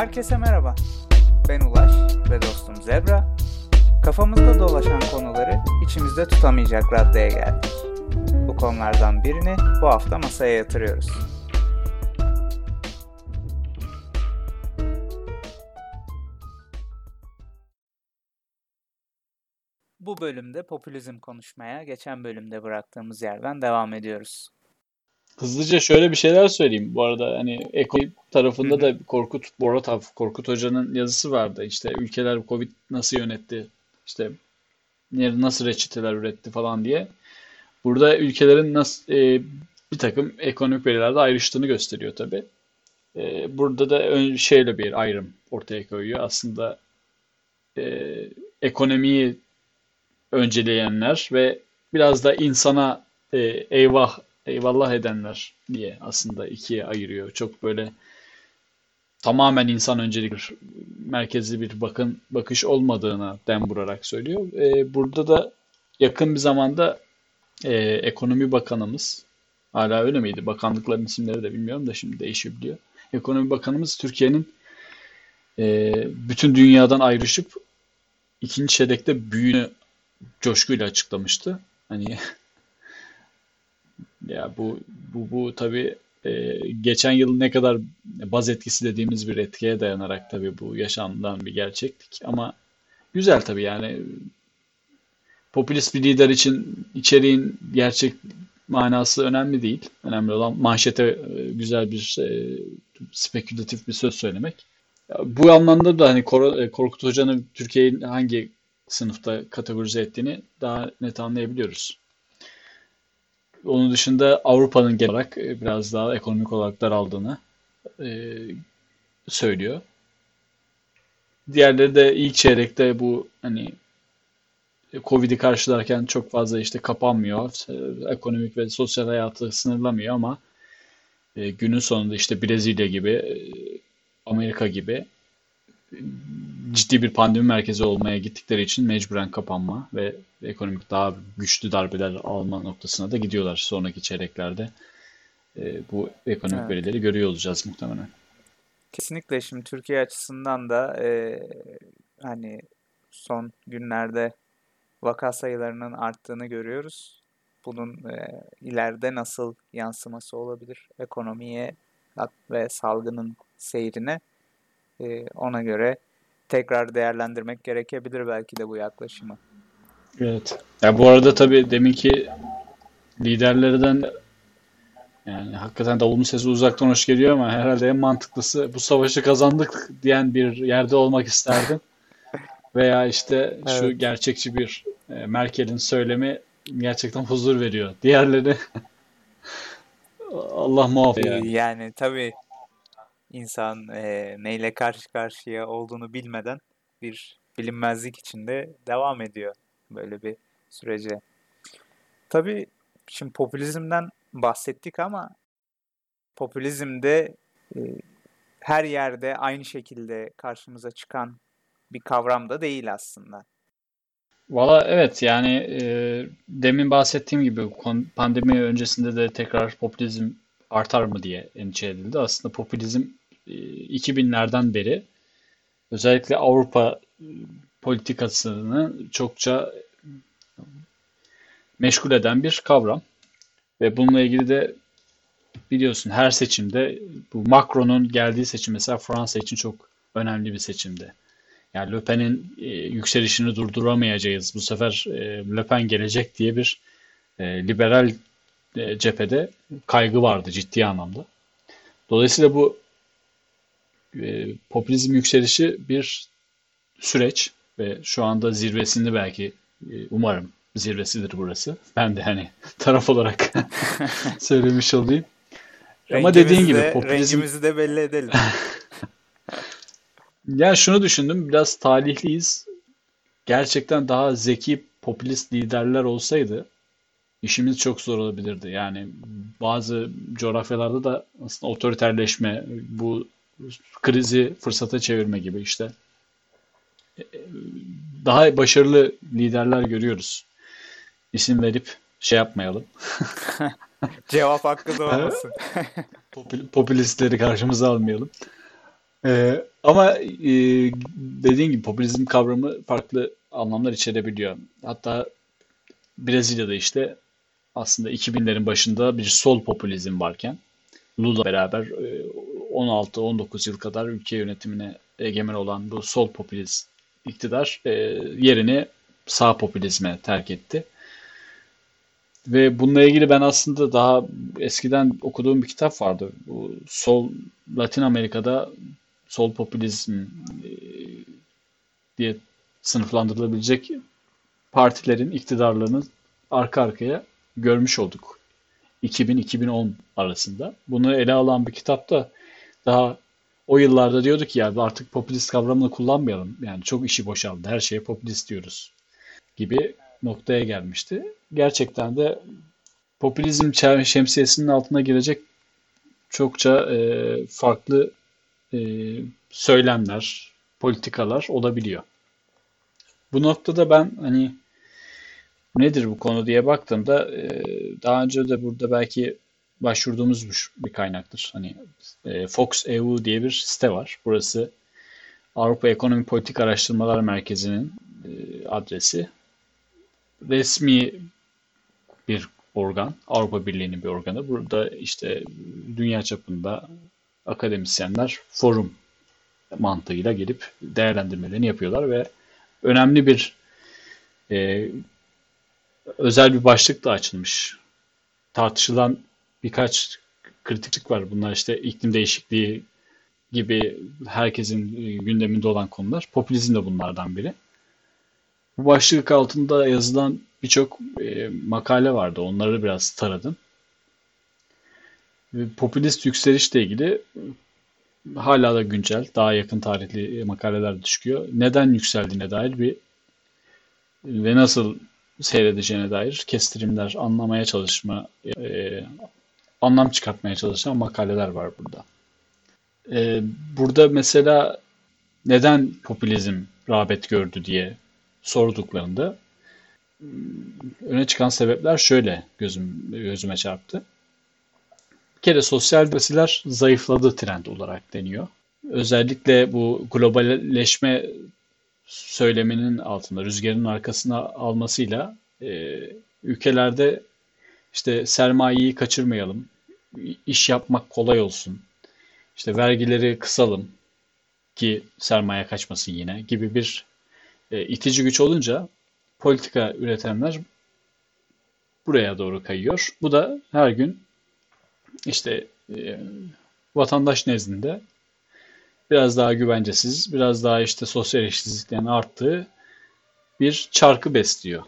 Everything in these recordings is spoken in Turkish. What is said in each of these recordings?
Herkese merhaba. Ben Ulaş ve dostum Zebra. Kafamızda dolaşan konuları içimizde tutamayacak raddeye geldik. Bu konulardan birini bu hafta masaya yatırıyoruz. Bu bölümde popülizm konuşmaya geçen bölümde bıraktığımız yerden devam ediyoruz. Hızlıca şöyle bir şeyler söyleyeyim. Bu arada hani ekonomi tarafında da Korkut Boratav, Korkut Hoca'nın yazısı vardı. İşte ülkeler Covid nasıl yönetti, işte nasıl reçeteler üretti falan diye. Burada ülkelerin nasıl e, bir takım ekonomik verilerde ayrıştığını gösteriyor tabii. E, burada da ön, şeyle bir ayrım ortaya koyuyor. Aslında e, ekonomiyi önceleyenler ve biraz da insana e, eyvah eyvallah edenler diye aslında ikiye ayırıyor. Çok böyle tamamen insan öncelik merkezli bir bakın bakış olmadığına dem vurarak söylüyor. E, burada da yakın bir zamanda e, ekonomi bakanımız hala öyle miydi? Bakanlıkların isimleri de bilmiyorum da şimdi değişebiliyor. Ekonomi bakanımız Türkiye'nin e, bütün dünyadan ayrışıp ikinci çeyrekte büyüğünü coşkuyla açıklamıştı. Hani ya bu bu bu tabii e, geçen yıl ne kadar baz etkisi dediğimiz bir etkiye dayanarak tabii bu yaşanılan bir gerçeklik ama güzel tabii yani popülist bir lider için içeriğin gerçek manası önemli değil. Önemli olan manşete e, güzel bir e, spekülatif bir söz söylemek. Bu anlamda da hani e, Korkut Hoca'nın Türkiye'nin hangi sınıfta kategorize ettiğini daha net anlayabiliyoruz. Onun dışında Avrupa'nın genel olarak e, biraz daha ekonomik olarak daraldığını e, söylüyor. Diğerleri de ilk çeyrekte bu hani Covid'i karşılarken çok fazla işte kapanmıyor. E, ekonomik ve sosyal hayatı sınırlamıyor ama e, günün sonunda işte Brezilya gibi, e, Amerika gibi ciddi bir pandemi merkezi olmaya gittikleri için mecburen kapanma ve ekonomik daha güçlü darbeler alma noktasına da gidiyorlar sonraki çeyreklerde. E, bu ekonomik evet. verileri görüyor olacağız muhtemelen. Kesinlikle şimdi Türkiye açısından da e, hani son günlerde vaka sayılarının arttığını görüyoruz. Bunun e, ileride nasıl yansıması olabilir ekonomiye ve salgının seyrine e, ona göre tekrar değerlendirmek gerekebilir belki de bu yaklaşımı. Evet. Ya bu arada tabii deminki liderlerden yani hakikaten davulun sesi uzaktan hoş geliyor ama herhalde en mantıklısı bu savaşı kazandık diyen bir yerde olmak isterdim. Veya işte şu evet. gerçekçi bir e, Merkel'in söylemi gerçekten huzur veriyor. Diğerleri Allah muhafaza yani. Yani tabii insan e, neyle karşı karşıya olduğunu bilmeden bir bilinmezlik içinde devam ediyor böyle bir sürece. Tabii şimdi popülizmden bahsettik ama popülizmde e, her yerde aynı şekilde karşımıza çıkan bir kavram da değil aslında. Valla evet yani e, demin bahsettiğim gibi pandemi öncesinde de tekrar popülizm artar mı diye endişe edildi. Aslında popülizm 2000'lerden beri özellikle Avrupa e, politikasını çokça meşgul eden bir kavram. Ve bununla ilgili de biliyorsun her seçimde bu Macron'un geldiği seçim mesela Fransa için çok önemli bir seçimdi. Yani Le Pen'in e, yükselişini durduramayacağız. Bu sefer e, Le Pen gelecek diye bir e, liberal e, cephede kaygı vardı ciddi anlamda. Dolayısıyla bu e, popülizm yükselişi bir süreç ve şu anda zirvesinde belki e, umarım zirvesidir burası. Ben de hani taraf olarak söylemiş olayım. Ama dediğin gibi popülizm... Rengimizi de belli edelim. ya şunu düşündüm biraz talihliyiz. Gerçekten daha zeki popülist liderler olsaydı işimiz çok zor olabilirdi. Yani bazı coğrafyalarda da aslında otoriterleşme, bu krizi fırsata çevirme gibi işte. E, daha başarılı liderler görüyoruz. İsim verip şey yapmayalım. Cevap hakkı da olmasın. Popülistleri karşımıza almayalım. Ee, ama e, dediğin gibi popülizm kavramı farklı anlamlar içerebiliyor. Hatta Brezilya'da işte aslında 2000'lerin başında bir sol popülizm varken Lula beraber 16-19 e, yıl kadar ülke yönetimine egemen olan bu sol popülist iktidar e, yerini sağ popülizme terk etti. Ve bununla ilgili ben aslında daha eskiden okuduğum bir kitap vardı. Bu sol Latin Amerika'da sol popülizm e, diye sınıflandırılabilecek partilerin iktidarlarını arka arkaya görmüş olduk. 2000-2010 arasında. Bunu ele alan bir kitapta daha o yıllarda diyorduk ya artık popülist kavramını kullanmayalım. Yani çok işi boşaldı. Her şeye popülist diyoruz gibi noktaya gelmişti. Gerçekten de popülizm şemsiyesinin altına girecek çokça e, farklı e, söylemler, politikalar olabiliyor. Bu noktada ben hani nedir bu konu diye baktığımda e, daha önce de burada belki başvurduğumuz bir kaynaktır. Hani e, Fox EU diye bir site var. Burası Avrupa Ekonomi Politik Araştırmalar Merkezi'nin e, adresi. Resmi bir organ, Avrupa Birliği'nin bir organı. Burada işte dünya çapında akademisyenler forum mantığıyla gelip değerlendirmelerini yapıyorlar ve önemli bir e, özel bir başlık da açılmış. Tartışılan birkaç kritiklik var. Bunlar işte iklim değişikliği gibi herkesin gündeminde olan konular. Popülizm de bunlardan biri. Bu başlık altında yazılan birçok e, makale vardı. Onları biraz taradım. Ve popülist yükselişle ilgili hala da güncel, daha yakın tarihli makaleler çıkıyor. Neden yükseldiğine dair bir ve nasıl seyredeceğine dair kestirimler anlamaya çalışma, e, anlam çıkartmaya çalışan makaleler var burada. E, burada mesela neden popülizm rağbet gördü diye sorduklarında öne çıkan sebepler şöyle gözüm gözüme çarptı. Bir kere sosyal demokrasiler zayıfladı trend olarak deniyor. Özellikle bu globalleşme söyleminin altında, rüzgarın arkasına almasıyla e, ülkelerde işte sermayeyi kaçırmayalım, iş yapmak kolay olsun, işte vergileri kısalım ki sermaye kaçmasın yine gibi bir e, itici güç olunca politika üretenler buraya doğru kayıyor. Bu da her gün işte e, vatandaş nezdinde biraz daha güvencesiz, biraz daha işte sosyal eşitsizliklerin arttığı bir çarkı besliyor.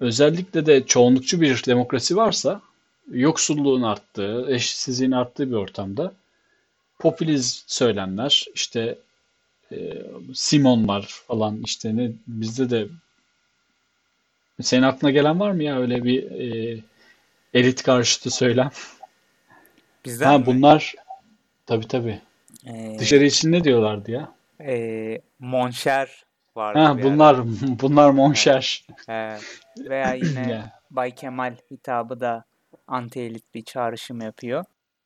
Özellikle de çoğunlukçu bir demokrasi varsa yoksulluğun arttığı, eşitsizliğin arttığı bir ortamda popülist söylemler, işte e, Simonlar falan işte ne bizde de senin aklına gelen var mı ya öyle bir e, elit karşıtı söylem? Bizden ha mi? bunlar tabii tabii. Ee, Dışarı için ne diyorlardı ya? e, Monşer vardı Ha bunlar bunlar monşer. He. Veya yine. Bay Kemal hitabı da anti-elit bir çağrışım yapıyor.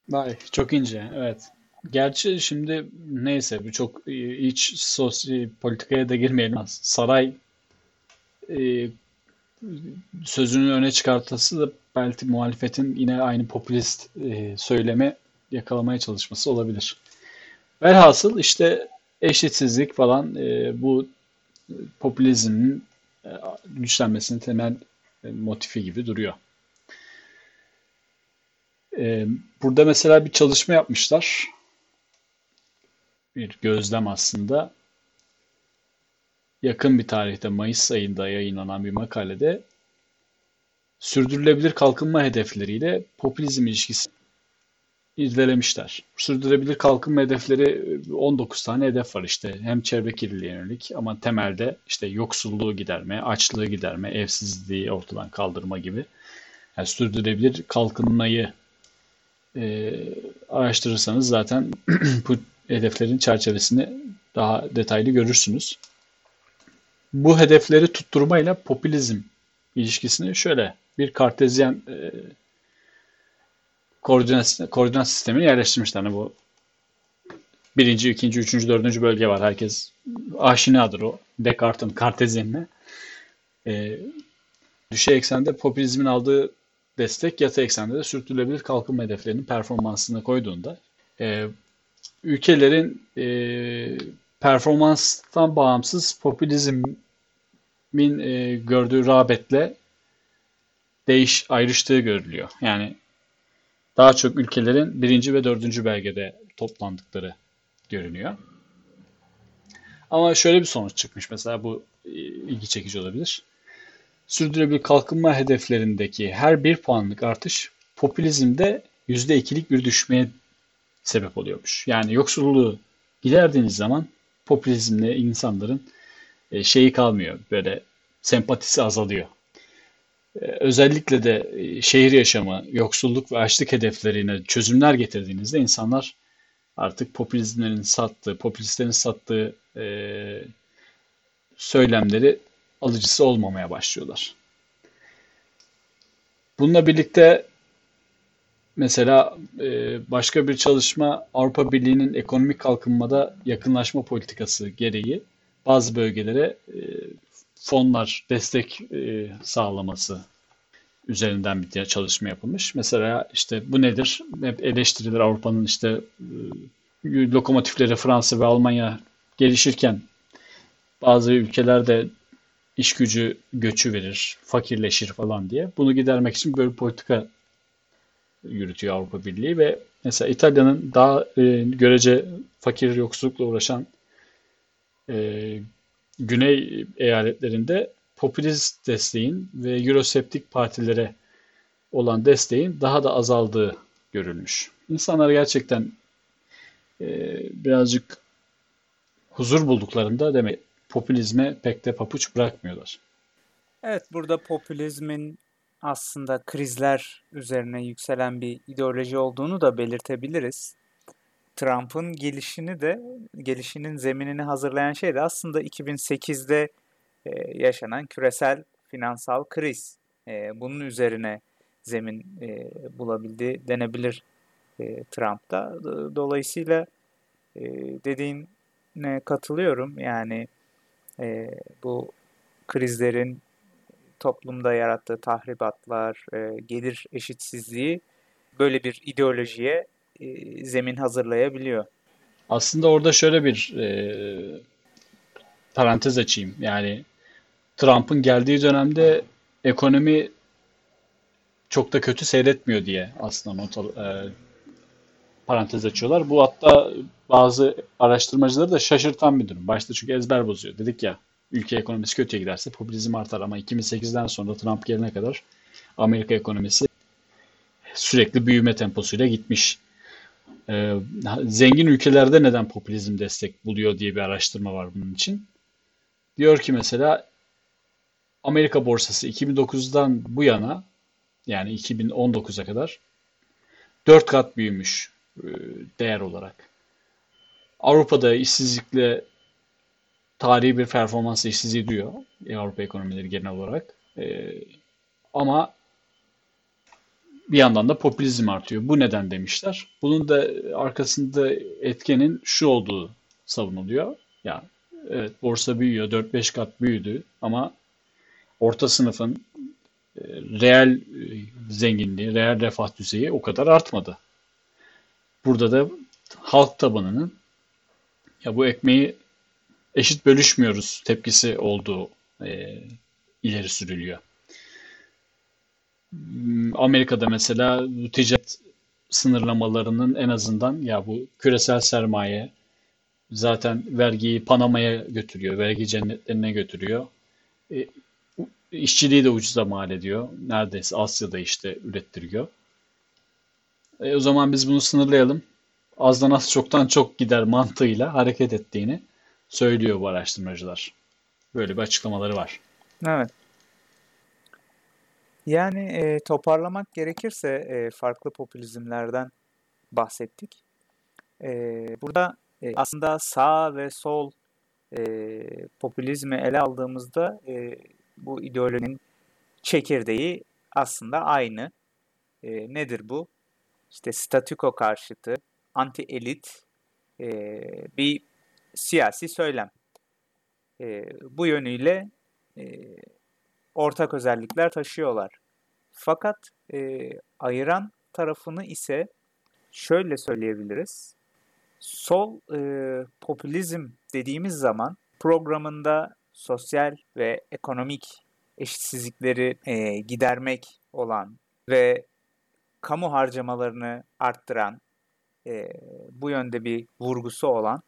Vay, çok ince evet. Gerçi şimdi neyse bu çok e, iç sosyo politikaya da girmeyelim. Saray e, sözünü öne çıkartması da belki muhalefetin yine aynı popülist e, söyleme yakalamaya çalışması olabilir. Velhasıl işte eşitsizlik falan e, bu popülizmin e, güçlenmesinin temel e, motifi gibi duruyor. E, burada mesela bir çalışma yapmışlar. Bir gözlem aslında. Yakın bir tarihte Mayıs ayında yayınlanan bir makalede sürdürülebilir kalkınma hedefleriyle popülizm ilişkisi irdelemişler. Sürdürülebilir kalkınma hedefleri 19 tane hedef var işte. Hem çevre kirliliğine yönelik ama temelde işte yoksulluğu giderme, açlığı giderme, evsizliği ortadan kaldırma gibi. Yani sürdürülebilir kalkınmayı e, araştırırsanız zaten bu hedeflerin çerçevesini daha detaylı görürsünüz. Bu hedefleri tutturmayla popülizm ilişkisini şöyle bir kartezyen e, koordinat, koordinat sistemini yerleştirmişler. Yani bu birinci, ikinci, üçüncü, dördüncü bölge var. Herkes aşinadır o Descartes'in kartezyenine. E, düşey eksende popülizmin aldığı destek yatay eksende de sürdürülebilir kalkınma hedeflerinin performansına koyduğunda e, ülkelerin e, performanstan bağımsız popülizmin e, gördüğü rağbetle değiş ayrıştığı görülüyor. Yani daha çok ülkelerin birinci ve dördüncü belgede toplandıkları görünüyor. Ama şöyle bir sonuç çıkmış mesela bu e, ilgi çekici olabilir. Sürdürülebilir kalkınma hedeflerindeki her bir puanlık artış popülizmde %2'lik bir düşmeye sebep oluyormuş. Yani yoksulluğu giderdiğiniz zaman popülizmle insanların e, şeyi kalmıyor. Böyle sempatisi azalıyor. E, özellikle de şehir yaşamı, yoksulluk ve açlık hedeflerine çözümler getirdiğinizde insanlar artık popülizmlerin sattığı, popülistlerin sattığı e, söylemleri alıcısı olmamaya başlıyorlar. Bununla birlikte mesela e, başka bir çalışma Avrupa Birliği'nin ekonomik kalkınmada yakınlaşma politikası gereği bazı bölgelere e, fonlar, destek e, sağlaması üzerinden bir çalışma yapılmış. Mesela işte bu nedir? Hep eleştirilir Avrupa'nın işte lokomotifleri Fransa ve Almanya gelişirken bazı ülkelerde iş gücü göçü verir, fakirleşir falan diye. Bunu gidermek için böyle politika yürütüyor Avrupa Birliği ve mesela İtalya'nın daha e, görece fakir yoksullukla uğraşan e, güney eyaletlerinde popülist desteğin ve Euroseptik partilere olan desteğin daha da azaldığı görülmüş. İnsanlar gerçekten e, birazcık huzur bulduklarında demek popülizme pek de papuç bırakmıyorlar. Evet burada popülizmin aslında krizler üzerine yükselen bir ideoloji olduğunu da belirtebiliriz. Trump'ın gelişini de gelişinin zeminini hazırlayan şey de aslında 2008'de e, yaşanan küresel finansal kriz. E, bunun üzerine zemin e, bulabildi denebilir e, Trump'ta. Dolayısıyla e, dediğine katılıyorum. Yani e, bu krizlerin toplumda yarattığı tahribatlar, e, gelir eşitsizliği böyle bir ideolojiye e, zemin hazırlayabiliyor. Aslında orada şöyle bir e, parantez açayım. Yani Trump'ın geldiği dönemde ekonomi çok da kötü seyretmiyor diye aslında not e, parantez açıyorlar. Bu hatta bazı araştırmacıları da şaşırtan bir durum. Başta çünkü ezber bozuyor. Dedik ya ülke ekonomisi kötüye giderse popülizm artar ama 2008'den sonra Trump gelene kadar Amerika ekonomisi sürekli büyüme temposuyla gitmiş. Ee, zengin ülkelerde neden popülizm destek buluyor diye bir araştırma var bunun için. Diyor ki mesela Amerika borsası 2009'dan bu yana yani 2019'a kadar 4 kat büyümüş e, değer olarak. Avrupa'da işsizlikle tarihi bir performans işsizliği duyuyor Avrupa ekonomileri genel olarak. E, ama bir yandan da popülizm artıyor. Bu neden demişler. Bunun da arkasında etkenin şu olduğu savunuluyor. Yani evet borsa büyüyor, 4-5 kat büyüdü ama orta sınıfın e, reel e, zenginliği, reel refah düzeyi o kadar artmadı. Burada da halk tabanının ya bu ekmeği eşit bölüşmüyoruz tepkisi olduğu e, ileri sürülüyor. Hmm, Amerika'da mesela bu ticaret sınırlamalarının en azından ya bu küresel sermaye zaten vergiyi Panama'ya götürüyor, vergi cennetlerine götürüyor. E, işçiliği de ucuza mal ediyor. Neredeyse Asya'da işte ürettiriyor. E, o zaman biz bunu sınırlayalım. Azdan az çoktan çok gider mantığıyla hareket ettiğini söylüyor bu araştırmacılar. Böyle bir açıklamaları var. Evet. Yani e, toparlamak gerekirse e, farklı popülizmlerden bahsettik. E, burada e, aslında sağ ve sol e, popülizmi ele aldığımızda e, bu ideolojinin çekirdeği aslında aynı. E, nedir bu? İşte statüko karşıtı, anti-elit e, bir siyasi söylem. E, bu yönüyle e, ortak özellikler taşıyorlar. Fakat e, ayıran tarafını ise şöyle söyleyebiliriz. Sol e, popülizm dediğimiz zaman programında sosyal ve ekonomik eşitsizlikleri e, gidermek olan ve kamu harcamalarını arttıran, e, bu yönde bir vurgusu olan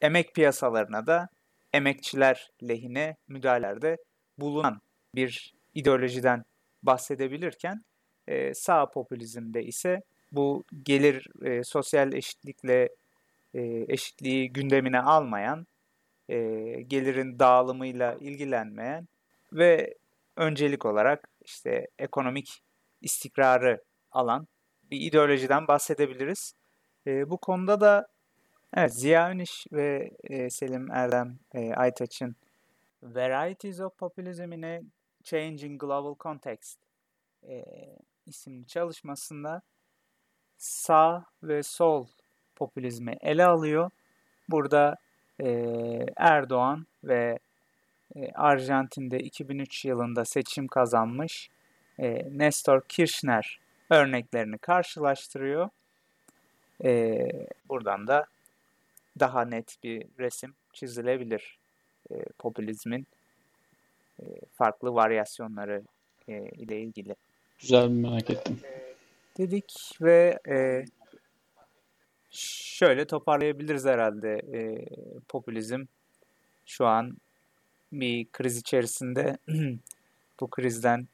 emek piyasalarına da emekçiler lehine müdahalelerde bulunan bir ideolojiden bahsedebilirken e, sağ popülizmde ise bu gelir e, sosyal eşitlikle e, eşitliği gündemine almayan, e, gelirin dağılımıyla ilgilenmeyen ve öncelik olarak işte ekonomik istikrarı alan bir ideolojiden bahsedebiliriz. E, bu konuda da evet Ziya Üniş ve e, Selim Erdem e, Aytaç'ın Varieties of Populism in a Changing Global Context e, isimli çalışmasında sağ ve sol popülizmi ele alıyor. Burada e, Erdoğan ve e, Arjantin'de 2003 yılında seçim kazanmış e, Nestor Kirchner örneklerini karşılaştırıyor. E, buradan da daha net bir resim çizilebilir e, popülizmin e, farklı varyasyonları e, ile ilgili. Güzel merak ettim. Dedik ve e, şöyle toparlayabiliriz herhalde. E, popülizm şu an bir kriz içerisinde bu krizden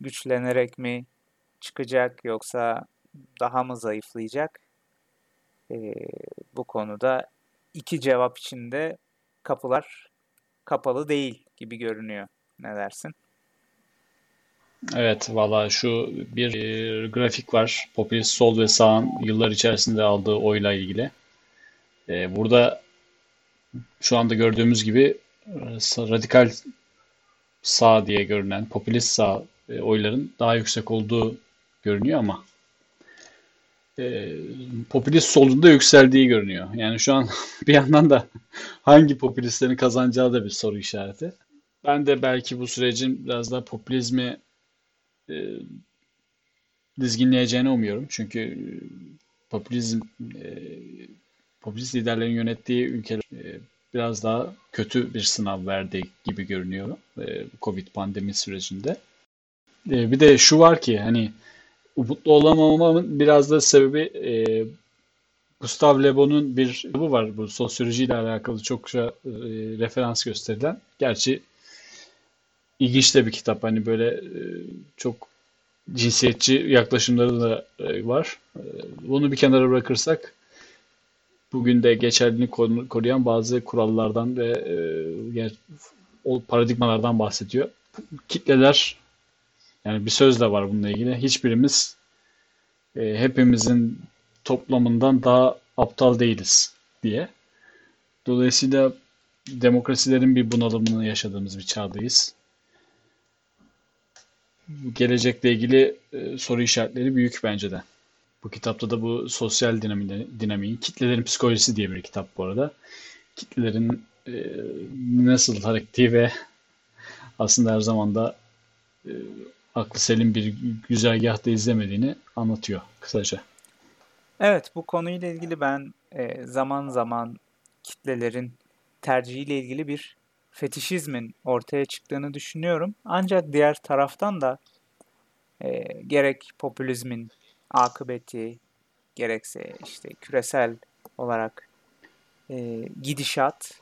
güçlenerek mi çıkacak yoksa daha mı zayıflayacak? E, bu konuda iki cevap içinde kapılar kapalı değil gibi görünüyor. Ne dersin? Evet, valla şu bir e, grafik var. Popülist sol ve sağın yıllar içerisinde aldığı oyla ilgili. E, burada şu anda gördüğümüz gibi e, radikal sağ diye görünen popülist sağ e, oyların daha yüksek olduğu görünüyor ama e, popülist solun da yükseldiği görünüyor. Yani şu an bir yandan da hangi popülistlerin kazanacağı da bir soru işareti. Ben de belki bu sürecin biraz daha popülizmi e, dizginleyeceğini umuyorum. Çünkü e, popülizm e, popülist liderlerin yönettiği ülkeler e, biraz daha kötü bir sınav verdi gibi görünüyor e, Covid pandemi sürecinde. E, bir de şu var ki hani umutlu olamamamın biraz da sebebi e, Gustav Le Bon'un bir kitabı var bu sosyolojiyle alakalı çokça e, referans gösterilen. Gerçi ilginç de bir kitap. Hani böyle e, çok cinsiyetçi yaklaşımları da e, var. E, bunu bir kenara bırakırsak bugün de geçerliliğini koruyan bazı kurallardan ve o paradigmalardan bahsediyor. Kitleler yani bir söz de var bununla ilgili. Hiçbirimiz hepimizin toplamından daha aptal değiliz diye. Dolayısıyla demokrasilerin bir bunalımını yaşadığımız bir çağdayız gelecekle ilgili e, soru işaretleri büyük bence de. Bu kitapta da bu sosyal dinamiğin, kitlelerin psikolojisi diye bir kitap bu arada. Kitlelerin e, nasıl hareketi ve aslında her zaman da e, aklı selim bir güzergahta izlemediğini anlatıyor kısaca. Evet bu konuyla ilgili ben e, zaman zaman kitlelerin tercihiyle ilgili bir fetişizmin ortaya çıktığını düşünüyorum. Ancak diğer taraftan da e, gerek popülizmin akıbeti gerekse işte küresel olarak e, gidişat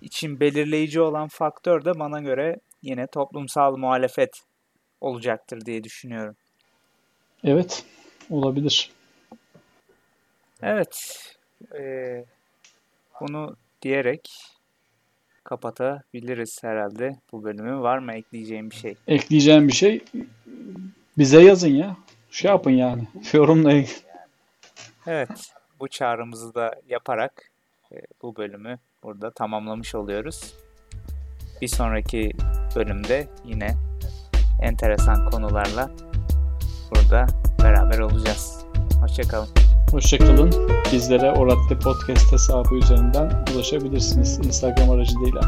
için belirleyici olan faktör de bana göre yine toplumsal muhalefet olacaktır diye düşünüyorum. Evet, olabilir. Evet, e, bunu diyerek kapatabiliriz herhalde bu bölümü. Var mı ekleyeceğim bir şey? Ekleyeceğim bir şey bize yazın ya. Şey yapın yani. Yorumlayın. Evet. Bu çağrımızı da yaparak e, bu bölümü burada tamamlamış oluyoruz. Bir sonraki bölümde yine enteresan konularla burada beraber olacağız. Hoşçakalın. Hoşçakalın. Bizlere Oratlı Podcast hesabı üzerinden ulaşabilirsiniz Instagram aracılığıyla.